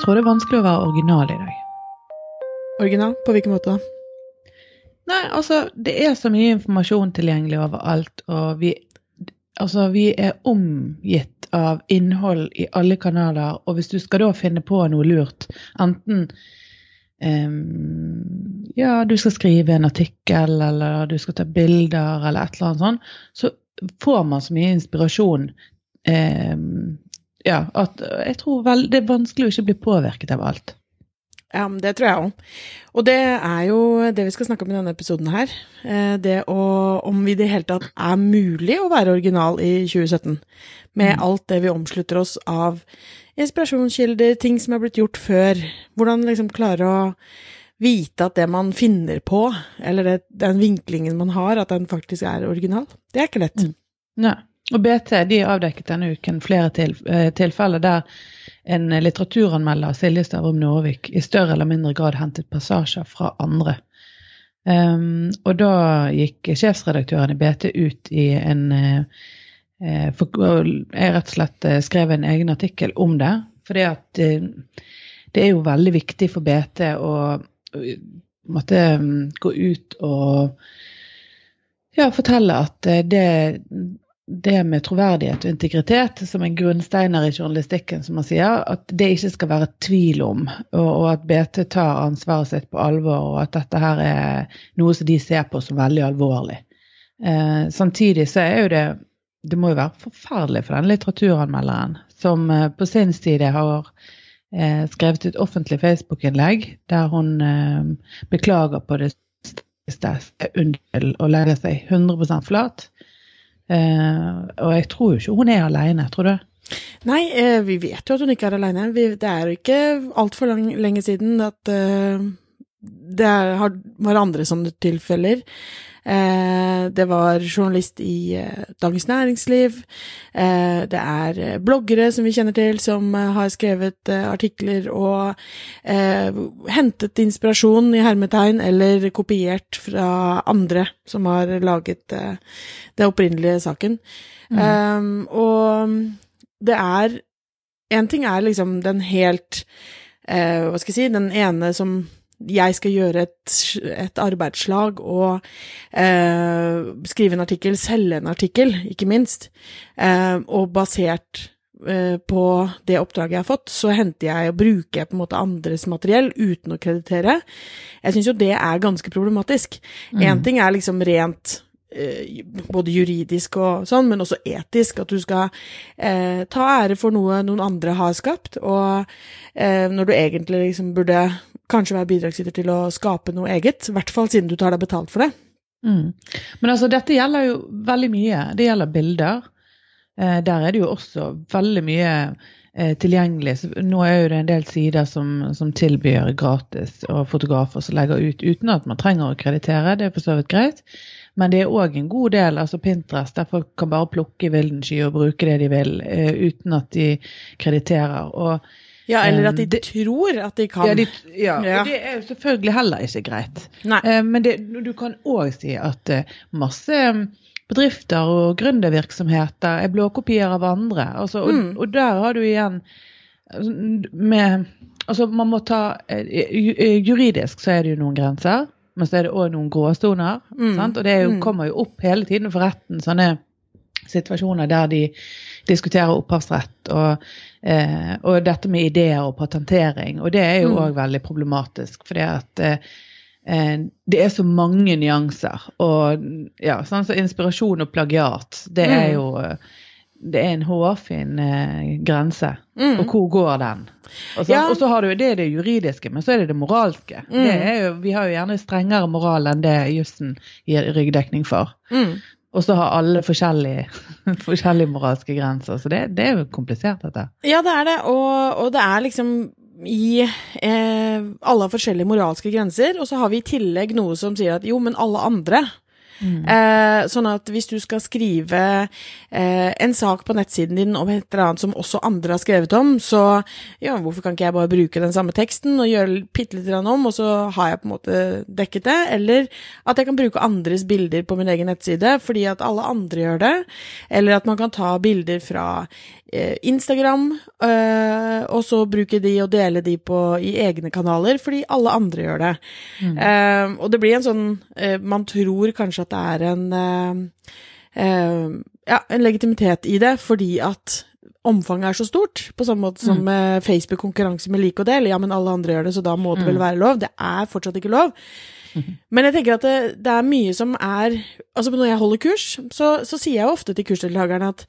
Jeg tror det er vanskelig å være original i dag. Original? På hvilken måte da? Nei, altså, det er så mye informasjon tilgjengelig overalt, og vi, altså, vi er omgitt av innhold i alle kanaler, og hvis du skal da finne på noe lurt, enten um, ja, du skal skrive en artikkel, eller du skal ta bilder, eller et eller annet sånt, så får man så mye inspirasjon um, ja, at jeg tror vel det er vanskelig å ikke bli påvirket av alt. Ja, det tror jeg òg. Og det er jo det vi skal snakke om i denne episoden her. Eh, det å, om vi i det hele tatt er mulig å være original i 2017. Med mm. alt det vi omslutter oss av inspirasjonskilder, ting som er blitt gjort før. Hvordan liksom klare å vite at det man finner på, eller det, den vinklingen man har, at den faktisk er original. Det er ikke lett. Mm. Nei. Og BT de avdekket denne uken flere til, eh, tilfeller der en litteraturanmelder, Silje Stavrum Norvik, i større eller mindre grad hentet passasjer fra andre. Um, og da gikk sjefsredaktøren i BT ut i en uh, for, Jeg rett og slett skrev en egen artikkel om det. For det, det er jo veldig viktig for BT å måtte gå ut og ja, fortelle at det det med troverdighet og integritet som en grunnsteiner i journalistikken, som man sier, at det ikke skal være tvil om, og, og, at BT tar ansvaret sitt på alvor, og at dette her er noe som de ser på som veldig alvorlig. Eh, samtidig så er jo det Det må jo være forferdelig for den litteraturanmelderen som eh, på sin side har eh, skrevet et offentlig Facebook-innlegg der hun eh, beklager på det sterkeste unnskyld og legger seg 100% flat. Uh, og jeg tror jo ikke hun er alene, tror du? Nei, eh, vi vet jo at hun ikke er alene. Det er jo ikke altfor lenge siden at eh, det var andre sånne tilfeller. Eh, det var journalist i eh, Dagens Næringsliv. Eh, det er bloggere som vi kjenner til, som har skrevet artikler og hentet inspirasjon i hermetegn, eller kopiert fra andre som har laget det opprinnelige saken. Mm. og det er En ting er liksom den helt Hva skal jeg si, den ene som jeg skal gjøre et, et arbeidslag og eh, skrive en artikkel, selge en artikkel, ikke minst, eh, og basert eh, på det oppdraget jeg har fått, så henter jeg og bruker jeg på en måte andres materiell uten å kreditere. Jeg syns jo det er ganske problematisk. Én mm. ting er liksom rent Eh, både juridisk og sånn, men også etisk. At du skal eh, ta ære for noe noen andre har skapt, og eh, når du egentlig liksom burde kanskje være bidragsyter til å skape noe eget. I hvert fall siden du tar deg betalt for det. Mm. Men altså, dette gjelder jo veldig mye. Det gjelder bilder. Eh, der er det jo også veldig mye eh, tilgjengelig. Nå er jo det en del sider som, som tilbyr gratis, og fotografer som legger ut uten at man trenger å kreditere. Det er for så vidt greit. Men det er òg en god del, altså Pinterest, der folk kan bare plukke i vilden sky og bruke det de vil, uh, uten at de krediterer. Og, ja, eller at de um, det, tror at de kan. Ja, de, ja, ja. det er jo selvfølgelig heller ikke greit. Nei. men det, du kan òg si at uh, masse bedrifter og gründervirksomheter er blåkopier av andre. Altså, og, mm. og, der har du igjen altså, med Altså, man må ta Juridisk så er det jo noen grenser. Men så er det òg noen gråsoner. Mm. Og det jo, mm. kommer jo opp hele tiden for retten sånne situasjoner der de diskuterer opphavsrett og, eh, og dette med ideer og patentering. Og det er jo òg mm. veldig problematisk, fordi at eh, eh, det er så mange nyanser. Og ja, sånn som så inspirasjon og plagiat, det er mm. jo det er en hårfin eh, grense. Mm. Og hvor går den? Og så, ja. og så har du det, det juridiske, men så er det det moralske. Mm. Det jo, vi har jo gjerne strengere moral enn det jussen gir ryggdekning for. Mm. Og så har alle forskjellige, forskjellige moralske grenser. Så det, det, er jo komplisert, dette. Ja, det er det. Og, og det er liksom i eh, Alle har forskjellige moralske grenser, og så har vi i tillegg noe som sier at jo, men alle andre Mm. Eh, sånn at hvis du skal skrive eh, en sak på nettsiden din om et eller annet som også andre har skrevet om, så ja, hvorfor kan ikke jeg bare bruke den samme teksten og gjøre bitte litt om, og så har jeg på en måte dekket det? Eller at jeg kan bruke andres bilder på min egen nettside fordi at alle andre gjør det. Eller at man kan ta bilder fra Instagram, eh, og så bruke de og dele de på, i egne kanaler fordi alle andre gjør det. Mm. Eh, og det blir en sånn eh, Man tror kanskje at det er en eh, eh, ja, en legitimitet i det, fordi at omfanget er så stort. På samme måte som med Facebook-konkurranse med lik og del. Ja, men alle andre gjør det, så da må det vel Mm. være lov. Det er fortsatt ikke lov. Men jeg tenker at det, det er mye som er Altså når jeg holder kurs, så, så sier jeg ofte til kursdeltakerne at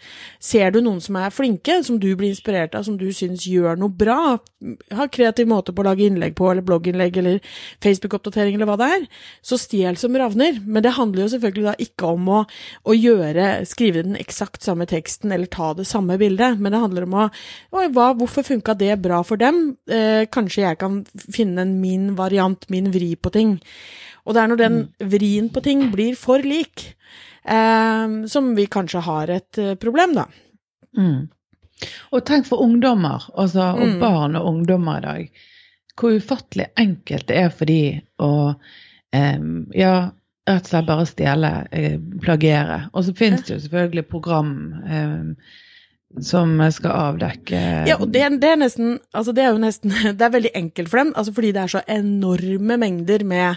ser du noen som er flinke, som du blir inspirert av, som du syns gjør noe bra, har kreativ måte på å lage innlegg på, eller blogginnlegg, eller Facebook-oppdatering, eller hva det er, så stjel som ravner. Men det handler jo selvfølgelig da ikke om å, å gjøre, skrive den eksakt samme teksten, eller ta det samme bildet, men det handler om å hva, hvorfor funka det bra for dem? Eh, kanskje jeg kan finne min variant, min vri på ting. Og det er når den vrien på ting blir for lik, eh, som vi kanskje har et eh, problem, da. Mm. Og tenk for ungdommer, altså, og Mm. barn og ungdommer i dag. Hvor ufattelig enkelt det er for de å eh, ja, rett og slett bare stjele, eh, plagere. Og så finnes det jo selvfølgelig program eh, som skal avdekke Ja, og det, det er nesten Altså, det er jo nesten Det er veldig enkelt for dem, altså fordi det er så enorme mengder med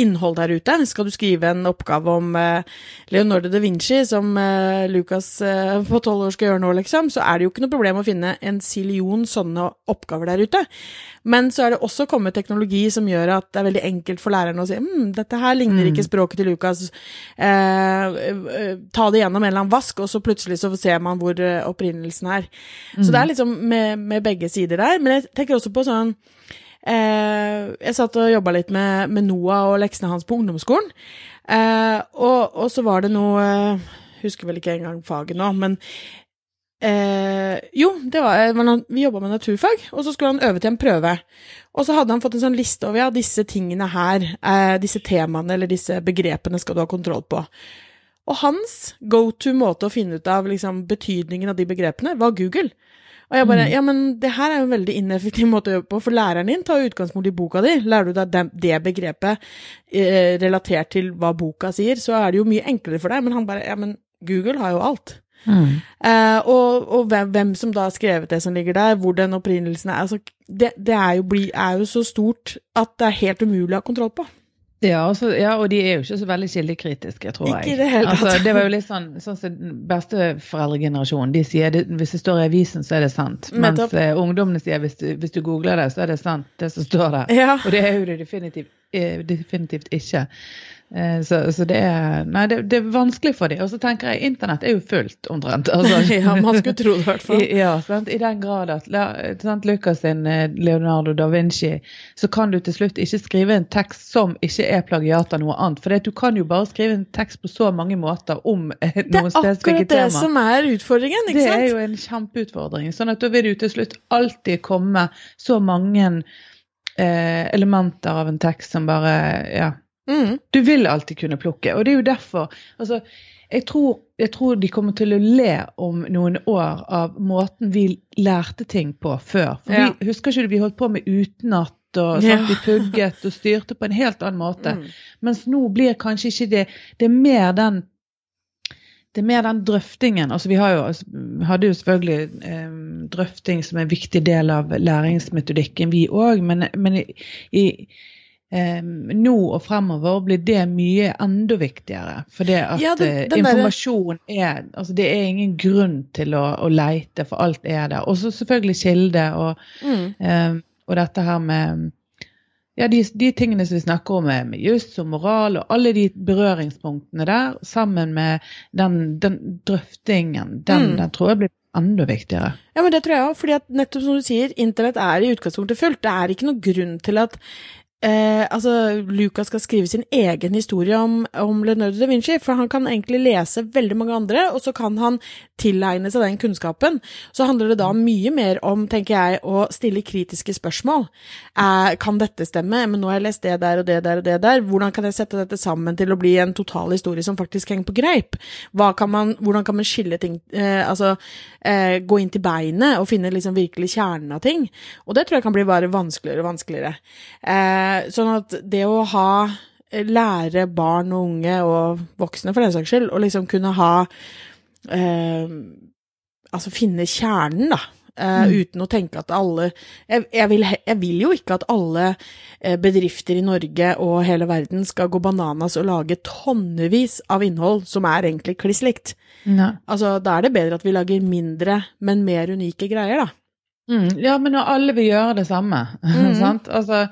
innhold der ute. Skal du skrive en oppgave om eh, Leonardo da Vinci, som eh, Lucas eh, på tolv år skal gjøre nå, liksom, så er det jo ikke noe problem å finne en sillion sånne oppgaver der ute. Men så er det også kommet teknologi som gjør at det er veldig enkelt for læreren å si hm, dette her ligner ikke språket til Lucas, eh, ta det gjennom en eller annen vask, og så plutselig så ser man hvor opprinnelsen er. Så det er liksom med, med begge sider der. Men jeg tenker også på sånn Jeg satt og jobba litt med, med Noah og leksene hans på ungdomsskolen. Eh, og, og så var det noe eh, Husker vel ikke engang faget nå, men eh, Jo, var, eh, vi jobba med naturfag, og så skulle han øve til en prøve. Og så hadde han fått en sånn liste over ja, disse tingene her, eh, disse temaene eller disse begrepene skal du ha kontroll på. Og hans go to måte å finne ut av liksom, betydningen av de begrepene, var Google. Og jeg bare, ja, men det her er jo en veldig ineffektiv måte å gjøre på, for læreren din tar jo utgangspunkt i boka di. Lærer du deg det begrepet eh, relatert til hva boka sier, så er det jo mye enklere for deg. Men han bare, ja, men Google har jo alt. Mm. Eh, og og hvem, hvem som da har skrevet det som ligger der, hvor den opprinnelsen er, altså, det, det er, jo bli, er jo så stort at det er helt umulig å ha kontroll på. Ja, også, ja, og de er jo ikke så veldig kildekritiske, tror jeg. Ikke det. Altså, det var jo litt sånn, sånn som besteforeldregenerasjonen. De sier det, hvis det står i avisen, så er det sant. Mens eh, ungdommene sier hvis du, hvis du googler det, så er det sant, det som står der. Ja. Og det er jo det definitivt, eh, definitivt ikke. Eh, Så, så det er Nei, det, det er vanskelig for dem. Og så tenker jeg internett er jo fullt, omtrent. Altså, ja, man skulle tro det i hvert fall. I, ja, sant? I den grad at sant, Lucas sin eh, Leonardo da Vinci, så kan du til slutt ikke skrive en tekst som ikke er plagiat av noe annet. For du kan jo bare skrive en tekst på så mange måter om noen eh, Det er akkurat det tema. som er utfordringen, ikke sant? Det er jo en kjempeutfordring. Sånn at da vil det jo til slutt alltid komme så mange eh, elementer av en tekst som bare Ja. Mm. Du vil alltid kunne plukke. Og det er jo derfor altså, jeg, tror, jeg tror de kommer til å le om noen år av måten vi lærte ting på før. For Ja. vi Husker ikke du vi holdt på med utenat og Ja. i vi pugget og styrte på en helt annen måte. Mm. Mens nå blir kanskje ikke det Det er mer den det er mer den drøftingen. altså Vi har jo, altså, hadde jo selvfølgelig eh, drøfting som en viktig del av læringsmetodikken, vi òg. Men, men i, i nå og fremover blir det mye enda viktigere. For det at Ja, den- eh, den informasjon er altså Det er ingen grunn til å, å leite, for alt er der. Og så selvfølgelig kilde og, Mm. eh, og dette her med ja, de, de tingene som vi snakker om med, med juss og moral og alle de berøringspunktene der, sammen med den, den drøftingen, den, Mm. den tror jeg blir enda viktigere. Ja, men det tror jeg òg, fordi at nettopp som du sier, internett er i utgangspunktet fullt. Det er ikke noen grunn til at eh, altså, Lucas skal skrive sin egen historie om, om, Leonardo da Vinci, for han kan egentlig lese veldig mange andre, og så kan han tilegne seg den kunnskapen. Så handler det da mye mer om, tenker jeg, å stille kritiske spørsmål. Eh, kan dette stemme? Men nå har jeg lest det der og det der og det der. Hvordan kan jeg sette dette sammen til å bli en total historie som faktisk henger på greip? Kan man, hvordan kan man skille ting eh, Altså eh, gå inn til beinet og finne liksom virkelig kjernen av ting? Og det tror jeg kan bli bare vanskeligere og vanskeligere. Eh, sånn at det å ha eh, Lære barn og unge, og voksne for den saks skyld, å liksom kunne ha eh, Altså finne kjernen, da. Uh, mm. Uten å tenke at alle jeg, jeg, vil, jeg, vil, jo ikke at alle bedrifter i Norge og hele verden skal gå bananas og lage tonnevis av innhold som er egentlig kliss likt. Altså, da er det bedre at vi lager mindre, men mer unike greier, da. Mm, ja, men når alle vil gjøre det samme, mm. sant. Altså,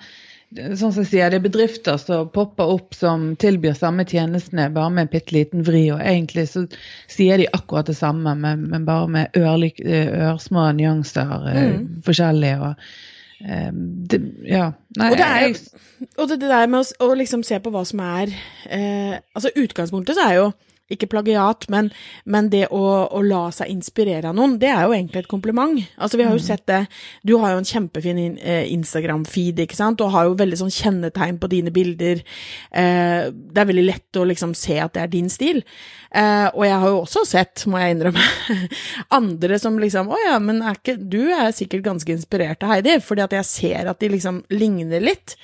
sånn som jeg sier, det er bedrifter som popper opp som tilbyr samme tjenestene, bare med en bitte liten vri. Og egentlig så sier de akkurat det samme, men, men bare med ørlik, ørsmå nyanser eh, mm. forskjellige. og eh, det, ja. Nei, og det, er, og det, det der med å, å, liksom se på hva som er eh, Altså, utgangspunktet så er jo ikke plagiat, men, men det å, å, la seg inspirere av noen, det er jo egentlig et kompliment. Altså, vi har jo mm. sett det Du har jo en kjempefin eh, Instagram-feed, ikke sant, og har jo veldig sånn kjennetegn på dine bilder. Eh, det er veldig lett å liksom se at det er din stil. Eh, og jeg har jo også sett, må jeg innrømme, andre som liksom Å ja, men er ikke Du er sikkert ganske inspirert av Heidi, fordi at jeg ser at de liksom ligner litt.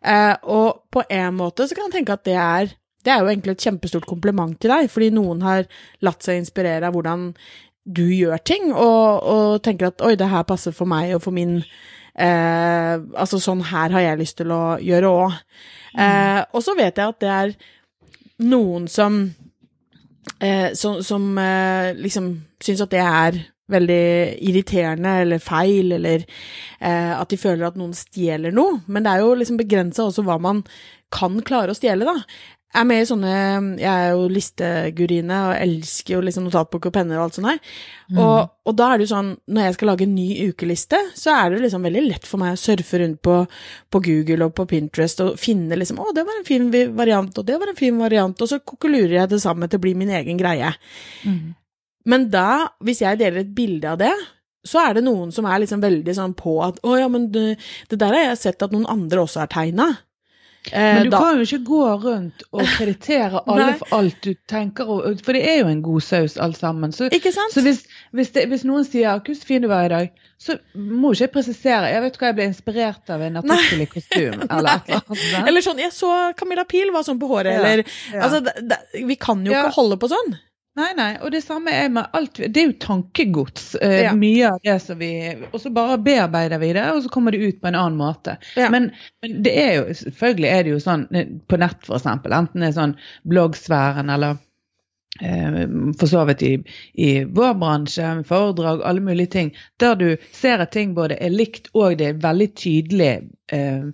Eh, og på en måte så kan jeg tenke at det er det er jo egentlig et kjempestort kompliment til deg, fordi noen har latt seg inspirere av hvordan du gjør ting, og, og tenker at oi, det her passer for meg og for min eh, Altså sånn her har jeg lyst til å gjøre òg. Mm. Eh, og så vet jeg at det er noen som eh, som, som eh, liksom syns at det er veldig irriterende eller feil, eller eh, at de føler at noen stjeler noe. Men det er jo liksom begrensa også hva man kan klare å stjele, da. Jeg er med i sånne Jeg er jo listegurine og elsker jo liksom notatbok og penner og alt sånt her. Mm. Og, og, da er det jo sånn, når jeg skal lage en ny ukeliste, så er det liksom veldig lett for meg å surfe rundt på, på Google og på Pinterest og finne liksom Å, det var en fin variant, og det var en fin variant, og så kokkulurer jeg det sammen til å bli min egen greie. Mm. Men da, hvis jeg deler et bilde av det, så er det noen som er liksom veldig sånn på at å ja, men det, det der har jeg sett at noen andre også har tegna. Eh, Men du da, kan jo ikke gå rundt og kreditere alle for alt du tenker, for det er jo en god saus alt sammen. Så, så hvis, hvis, det, hvis, noen sier 'hvor fin du var i dag', så må ikke jeg presisere. Jeg vet hva jeg ble inspirert av en artikkel i kostym. Eller, eller, eller sånn 'jeg så Camilla Pil var sånn på håret', ja, eller ja. Altså, det, det, vi kan jo ja. ikke holde på sånn. Nei, nei, og det samme er med alt Det er jo tankegods, eh, ja. mye av det som vi Og så bare bearbeider vi det, og så kommer det ut på en annen måte. Ja. Men, men, det er jo selvfølgelig er det jo sånn eh, på nett, f.eks. Enten det er sånn bloggsfæren eller eh, for så vidt i, i, vår bransje, foredrag, alle mulige ting, der du ser at ting både er likt og det er veldig tydelig Eh,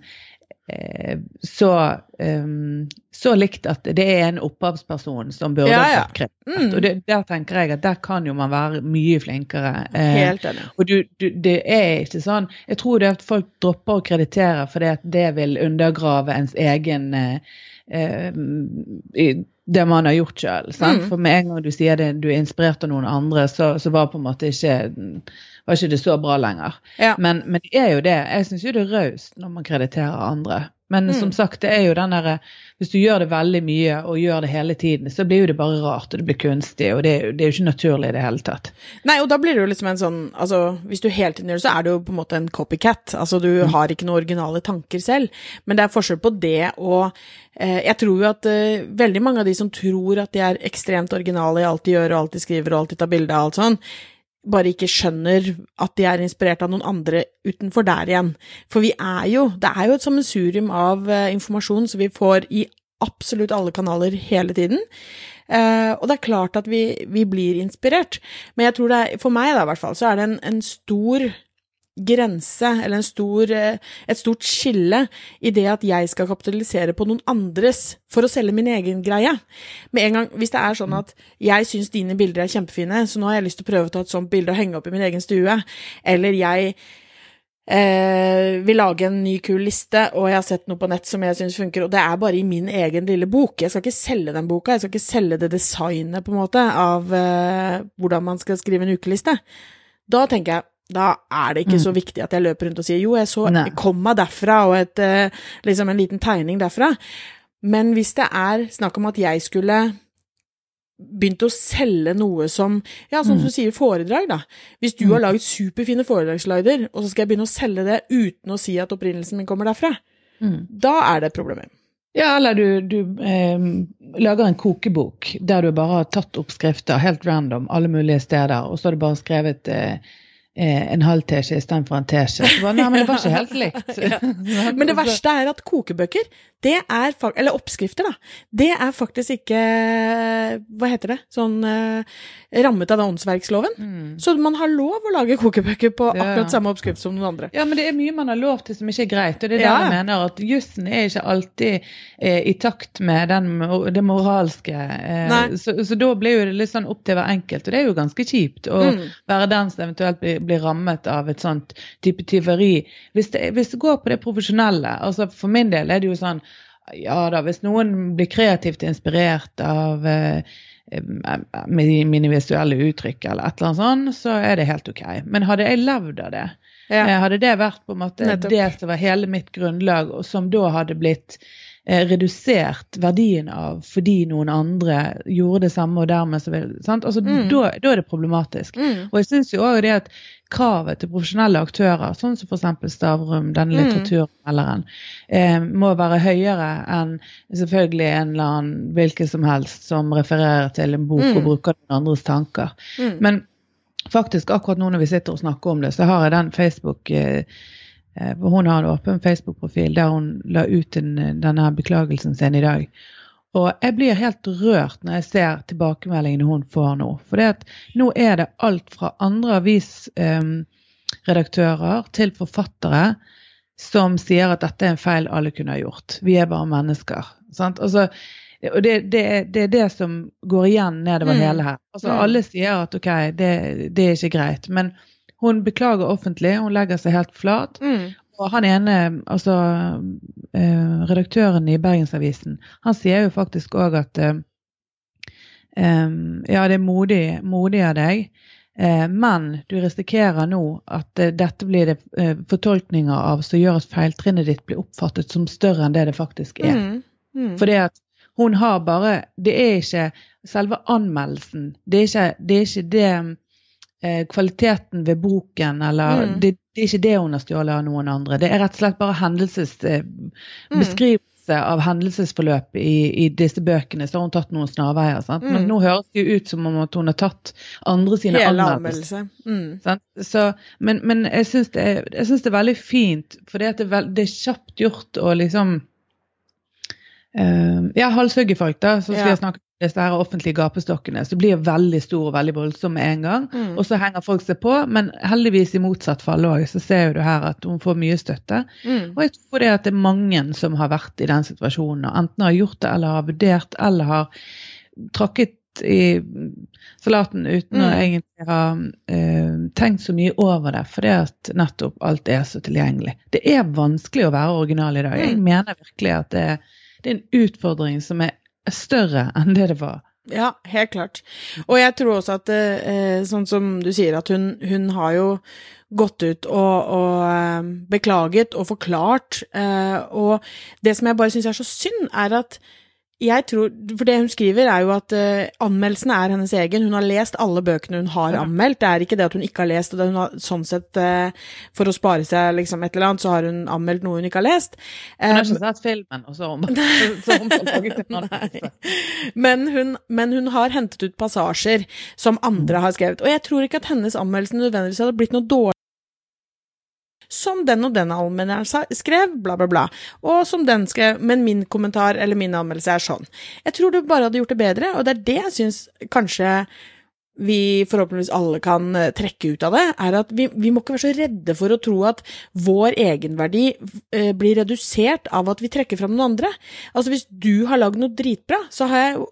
så, um, så, likt at det er en opphavsperson som burde ja, ja. fått Mm. Og det, der tenker jeg at der kan jo man være mye flinkere. Eh, Helt enig. Og du, du, det er ikke sånn Jeg tror det er at folk dropper å kreditere fordi at det vil undergrave ens egen eh, eh, det man har gjort sjøl. Mm. For med en gang du sier det, du er inspirert av noen andre, så, så var på en måte ikke var ikke det så bra lenger. Ja. Men, men, det er jo det. Jeg syns jo det er raust når man krediterer andre. Men mm. som sagt, det er jo den derre Hvis du gjør det veldig mye og gjør det hele tiden, så blir jo det bare rart, og det blir kunstig, og det, det er jo ikke naturlig i det hele tatt. Nei, og da blir det jo liksom en sånn Altså, hvis du hele tiden gjør det, så er det jo på en måte en copycat. Altså, du mm. har ikke noen originale tanker selv. Men det er forskjell på det og eh, Jeg tror jo at eh, veldig mange av de som tror at de er ekstremt originale i alt de gjør og alt de skriver og alt de tar bilde av og alt sånn, bare ikke skjønner at de er inspirert av noen andre utenfor der igjen. For vi er jo Det er jo et sammensurium av uh, informasjon som vi får i absolutt alle kanaler hele tiden. Uh, og det er klart at vi, vi, blir inspirert. Men jeg tror det er, for meg da, i hvert fall, så er det en, en stor grense, eller stor, eh, et stort skille, i det at jeg skal kapitalisere på noen andres for å selge min egen greie. Med en gang, Hvis det er sånn at jeg syns dine bilder er kjempefine, så nå har jeg lyst til å prøve å ta et sånt bilde og henge opp i min egen stue, eller jeg eh, vil lage en ny, kul liste, og jeg har sett noe på nett som jeg syns funker, og det er bare i min egen lille bok. Jeg skal ikke selge den boka, jeg skal ikke selge det designet, på en måte, av eh, hvordan man skal skrive en ukeliste. Da tenker jeg da er det ikke så viktig at jeg løper rundt og sier jo, jeg så Nei. jeg derfra, og et, eh, liksom en liten tegning derfra. Men hvis det er snakk om at jeg skulle begynt å selge noe som Ja, sånn som du sier, foredrag, da. Hvis du har laget superfine foredragsslider, og så skal jeg begynne å selge det uten å si at opprinnelsen min kommer derfra, Mm. da er det et problem. Ja, eller du, du eh, lager en kokebok der du bare har tatt oppskrifter helt random alle mulige steder, og så har du bare skrevet eh, en halv teskje istedenfor en teskje. Nei, men det var ikke helt likt. Men det verste er at kokebøker, det er Eller oppskrifter, da. Det er faktisk ikke Hva heter det? Sånn eh, rammet av åndsverksloven. Mm. Så man har lov å lage kokebøker på Ja. akkurat samme oppskrift som noen andre. Ja, men det er mye man har lov til som ikke er greit. Og det er Ja. der jeg mener at jussen er ikke alltid eh, i takt med den, det moralske. Eh, så, så da blir jo det litt sånn opp til hver enkelt. Og det er jo ganske kjipt å Mm. være den som eventuelt blir, blir rammet av et sånt type tyveri. Hvis det, hvis det går på det profesjonelle, altså for min del er det jo sånn ja da, hvis noen blir kreativt inspirert av eh, eh, mine visuelle uttrykk eller et eller annet sånt, så er det helt ok. Men hadde jeg levd av det, Ja. Eh, Hadde det vært på en måte Nettopp. det som var hele mitt grunnlag, og som da hadde blitt redusert verdien av fordi noen andre gjorde det samme, og dermed så vil sant? Altså, Mm. da, da er det problematisk. Mm. Og jeg syns jo òg det at kravet til profesjonelle aktører, sånn som f.eks. Stavrum, denne Mm. litteraturmelderen, eh, må være høyere enn selvfølgelig en eller annen hvilken som helst som refererer til en bok Mm. og bruker noen andres tanker. Mm. Men faktisk akkurat nå når vi sitter og snakker om det, så har jeg den Facebook eh, eh, Hun har en åpen Facebook-profil der hun la ut denne beklagelsen sin i dag. Og jeg blir helt rørt når jeg ser tilbakemeldingene hun får nå. For nå er det alt fra andre avisredaktører til forfattere som sier at dette er en feil alle kunne ha gjort. Vi er bare mennesker. Sant? Altså, og det, det, det er det som går igjen nedover Mm. hele her. Altså, Mm. Alle sier at ok, det, det er ikke greit. Men hun beklager offentlig, hun legger seg helt flat. Mm. Og han ene, altså eh, redaktøren i Bergensavisen, han sier jo faktisk òg at eh, ja, det er modig, modig av deg, eh, men du risikerer nå at eh, dette blir det eh, fortolkninger av som gjør at feiltrinnet ditt blir oppfattet som større enn det det faktisk er. Mm. Mm. Fordi at hun har bare Det er ikke selve anmeldelsen. Det er ikke det, er ikke det eh, kvaliteten ved boken, eller Mm. det, det er ikke det hun har stjålet av noen andre. Det er rett og slett bare hendelses, eh, Mm. beskrivelse av hendelsesforløp i, i disse bøkene. Så har hun tatt noen snarveier. Sant? Men Mm. nå høres det jo ut som om at hun har tatt andre sine anmeldelser. Mm. Så, men, men jeg syns det, det er veldig fint, for det, er vel, det er kjapt gjort å liksom uh, Ja, halshuggefolk, da. Skal Ja. jeg snakke om disse her offentlige gapestokkene. Så blir det veldig stor og veldig voldsom med en gang. Mm. Og så henger folk seg på, men heldigvis i motsatt fall òg, så ser du her at hun får mye støtte. Mm. Og jeg tror det at det er mange som har vært i den situasjonen, og enten har gjort det eller har vurdert eller har tråkket i salaten uten å Mm. egentlig ha eh, tenkt så mye over det, fordi at nettopp alt er så tilgjengelig. Det er vanskelig å være original i dag. Jeg Mm. mener virkelig at det, det er en utfordring som er større enn det det var. Ja, helt klart. Og jeg tror også at, eh, sånn som du sier, at hun, hun har jo gått ut og, og eh, beklaget og forklart. Eh, og det som jeg bare syns er så synd, er at jeg tror, For det hun skriver, er jo at uh, anmeldelsen er hennes egen. Hun har lest alle bøkene hun har anmeldt. Det er ikke det at hun ikke har lest, og har sånn sett uh, For å spare seg liksom et eller annet, så har hun anmeldt noe hun ikke har lest. Hun har Eh, ikke sett filmen, og så har hun så hun laget en anmeldelse. Men hun, men hun har hentet ut passasjer som andre har skrevet. Og jeg tror ikke at hennes anmeldelse nødvendigvis hadde blitt noe dårlig som den og den anmeldelsen skrev, bla, bla, bla. Og som den skrev, men min kommentar eller min anmeldelse er sånn. Jeg tror du bare hadde gjort det bedre, og det er det jeg syns kanskje vi forhåpentligvis alle kan eh, trekke ut av det, er at vi, vi må ikke være så redde for å tro at vår egenverdi eh, blir redusert av at vi trekker fram noen andre. Altså hvis du har lagd noe dritbra, så har jeg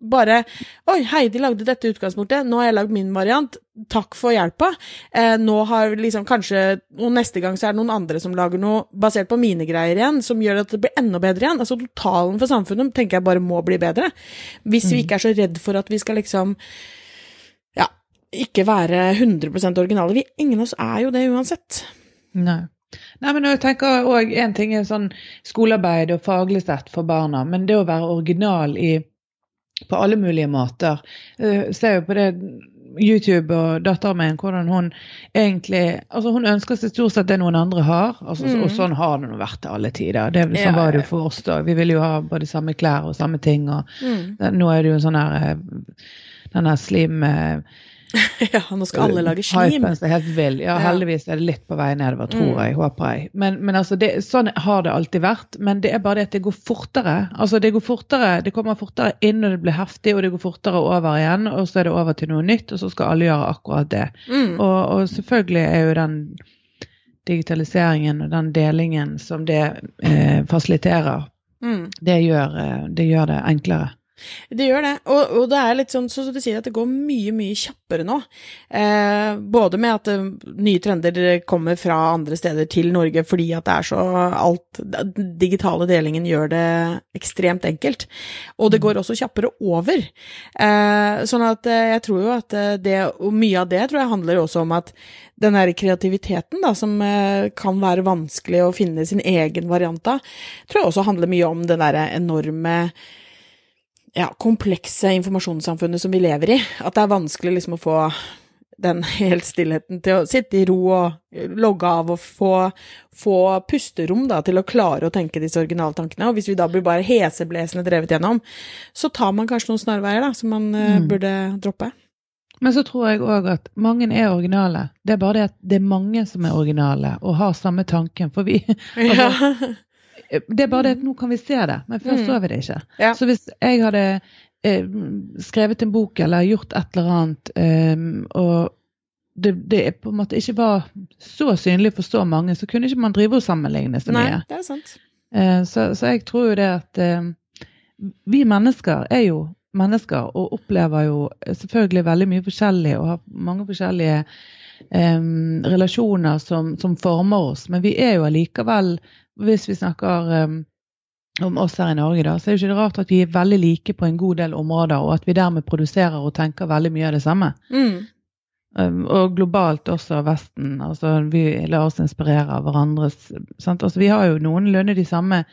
bare Oi, Heidi lagde dette utgangspunktet, nå har jeg lagd min variant. Takk for hjelpa. Eh, nå har liksom kanskje Og neste gang så er det noen andre som lager noe basert på mine greier igjen, som gjør at det blir enda bedre igjen. Altså totalen for samfunnet tenker jeg bare må bli bedre. Hvis vi ikke er så redd for at vi skal liksom Ja, ikke være 100% originale. Vi, ingen av oss er jo det uansett. Nei. Nei, men jeg tenker også, En ting er sånn skolearbeid og faglig sett for barna, men det å være original i, på alle mulige måter uh, Ser jo på det YouTube og datteren min, hvordan hun egentlig altså Hun ønsker seg stort sett det noen andre har, altså, mm. og sånn har det nå vært til alle tider. Det, sånn ja, var det jo for oss da. Vi ville jo ha både samme klær og samme ting. og mm. Nå er det jo sånn her den denne slim... Ja, nå skal alle lage slim. Vill. Ja, heldigvis er det litt på vei nedover, tror mm. jeg. Håper jeg. Men, men altså, det, sånn har det alltid vært. Men det er bare det at det går fortere. Altså, det går fortere, det kommer fortere inn når det blir heftig, og det går fortere over igjen. Og så er det over til noe nytt, og så skal alle gjøre akkurat det. Mm. Og, og, selvfølgelig er jo den digitaliseringen og den delingen som det eh, fasiliterer, mm. det, gjør, eh, det gjør det enklere. Det gjør det, og, og, det er litt sånn som så du sier, at det går mye, mye kjappere nå. Eh, både med at uh, nye trender kommer fra andre steder til Norge fordi at det er så alt Den Digitale delingen gjør det ekstremt enkelt. Og det går også kjappere over. Eh, sånn at eh, jeg tror jo at eh, det Og mye av det tror jeg handler også om at den der kreativiteten da, som kan være vanskelig å finne sin egen variant av, tror jeg også handler mye om den derre enorme ja, komplekse informasjonssamfunnet som vi lever i. At det er vanskelig liksom å få den helt stillheten til å sitte i ro og logge av og få, få pusterom da, til å klare å tenke disse originaltankene. Og hvis vi da blir bare heseblesende drevet gjennom, så tar man kanskje noen snarveier da, som man mm. burde droppe. Men så tror jeg òg at mange er originale. Det er bare det at det er mange som er originale og har samme tanken. For vi altså, det er bare det at nå kan vi se det, men før mm. så vi det ikke. Ja. Så hvis jeg hadde eh, skrevet en bok eller gjort et eller annet, eh, og det, det, på en måte ikke var så synlig for så mange, så kunne ikke man drive og sammenligne så mye. Nei, det er sant. Eh, så, så, jeg tror jo det at eh, vi mennesker er jo mennesker og opplever jo selvfølgelig veldig mye forskjellig og har mange forskjellige Um, relasjoner som, som, former oss, men vi er jo allikevel hvis vi snakker um, om oss her i Norge, da, så er det ikke rart at vi er veldig like på en god del områder, og at vi dermed produserer og tenker veldig mye av det samme. Mm. Um, og globalt også Vesten. altså Vi lar oss inspirere av hverandres altså, Vi har jo noenlunde de samme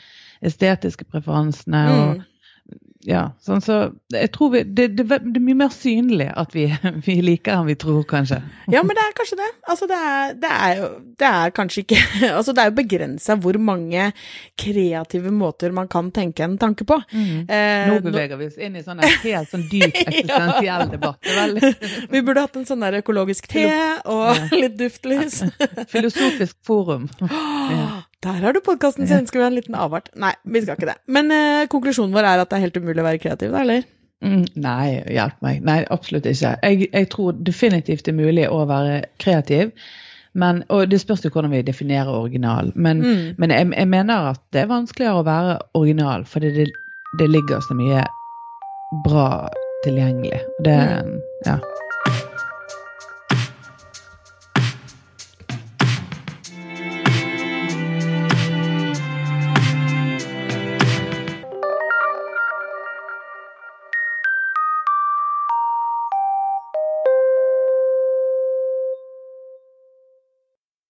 estetiske preferansene. Mm. Ja, sånn så jeg tror vi, det, det, det, er mye mer synlig at vi, vi, liker enn vi tror, kanskje. Ja, men det er kanskje det. Altså, det er, det er jo Det er kanskje ikke Altså, det er jo begrensa hvor mange kreative måter man kan tenke en tanke på. Mm. Eh, nå beveger vi oss inn i sånn helt sånn dyp eksistensiell debatt. vi burde hatt en sånn der økologisk te og litt duftlys. Filosofisk forum. Ja. Der har du podkasten! Skal vi ha en liten avart? Nei, vi skal ikke det. Men eh, konklusjonen vår er at det er helt umulig å være kreativ, da, eller? Mm, nei, hjelp meg. Nei, absolutt ikke. Jeg, jeg, tror definitivt det er mulig å være kreativ. Men, og det spørs jo hvordan vi definerer original. Men, mm. men jeg, jeg, mener at det er vanskeligere å være original, fordi det, det ligger så mye bra tilgjengelig. Det, mm. ja.